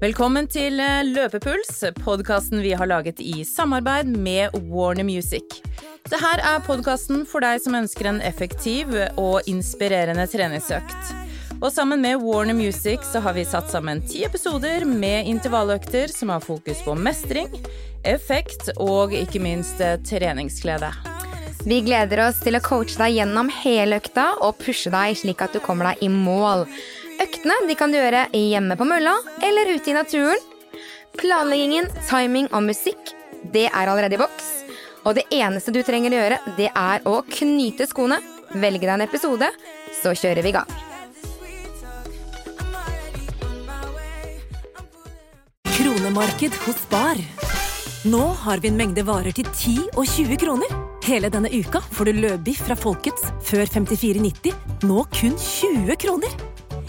Velkommen til eh, Løpepuls, podkasten vi har laget i samarbeid med Warner Music. Det her er podkasten for deg som ønsker en effektiv og inspirerende treningsøkt. Og sammen med Warner Music så har vi satt sammen ti episoder med intervalløkter som har fokus på mestring, effekt og ikke minst eh, treningsglede. Vi gleder oss til å coache deg gjennom hele økta og pushe deg slik at du kommer deg i mål. Øktene de kan gjøre hjemme på mølla eller ute i naturen. Planleggingen, timing og musikk det er allerede i boks. Og det eneste du trenger å gjøre, det er å knyte skoene, velge deg en episode, så kjører vi i gang. Kronemarked hos Bar. Nå har vi en mengde varer til 10 og 20 kroner. Hele denne uka får du løbiff fra Folkets før 54,90, nå kun 20 kroner.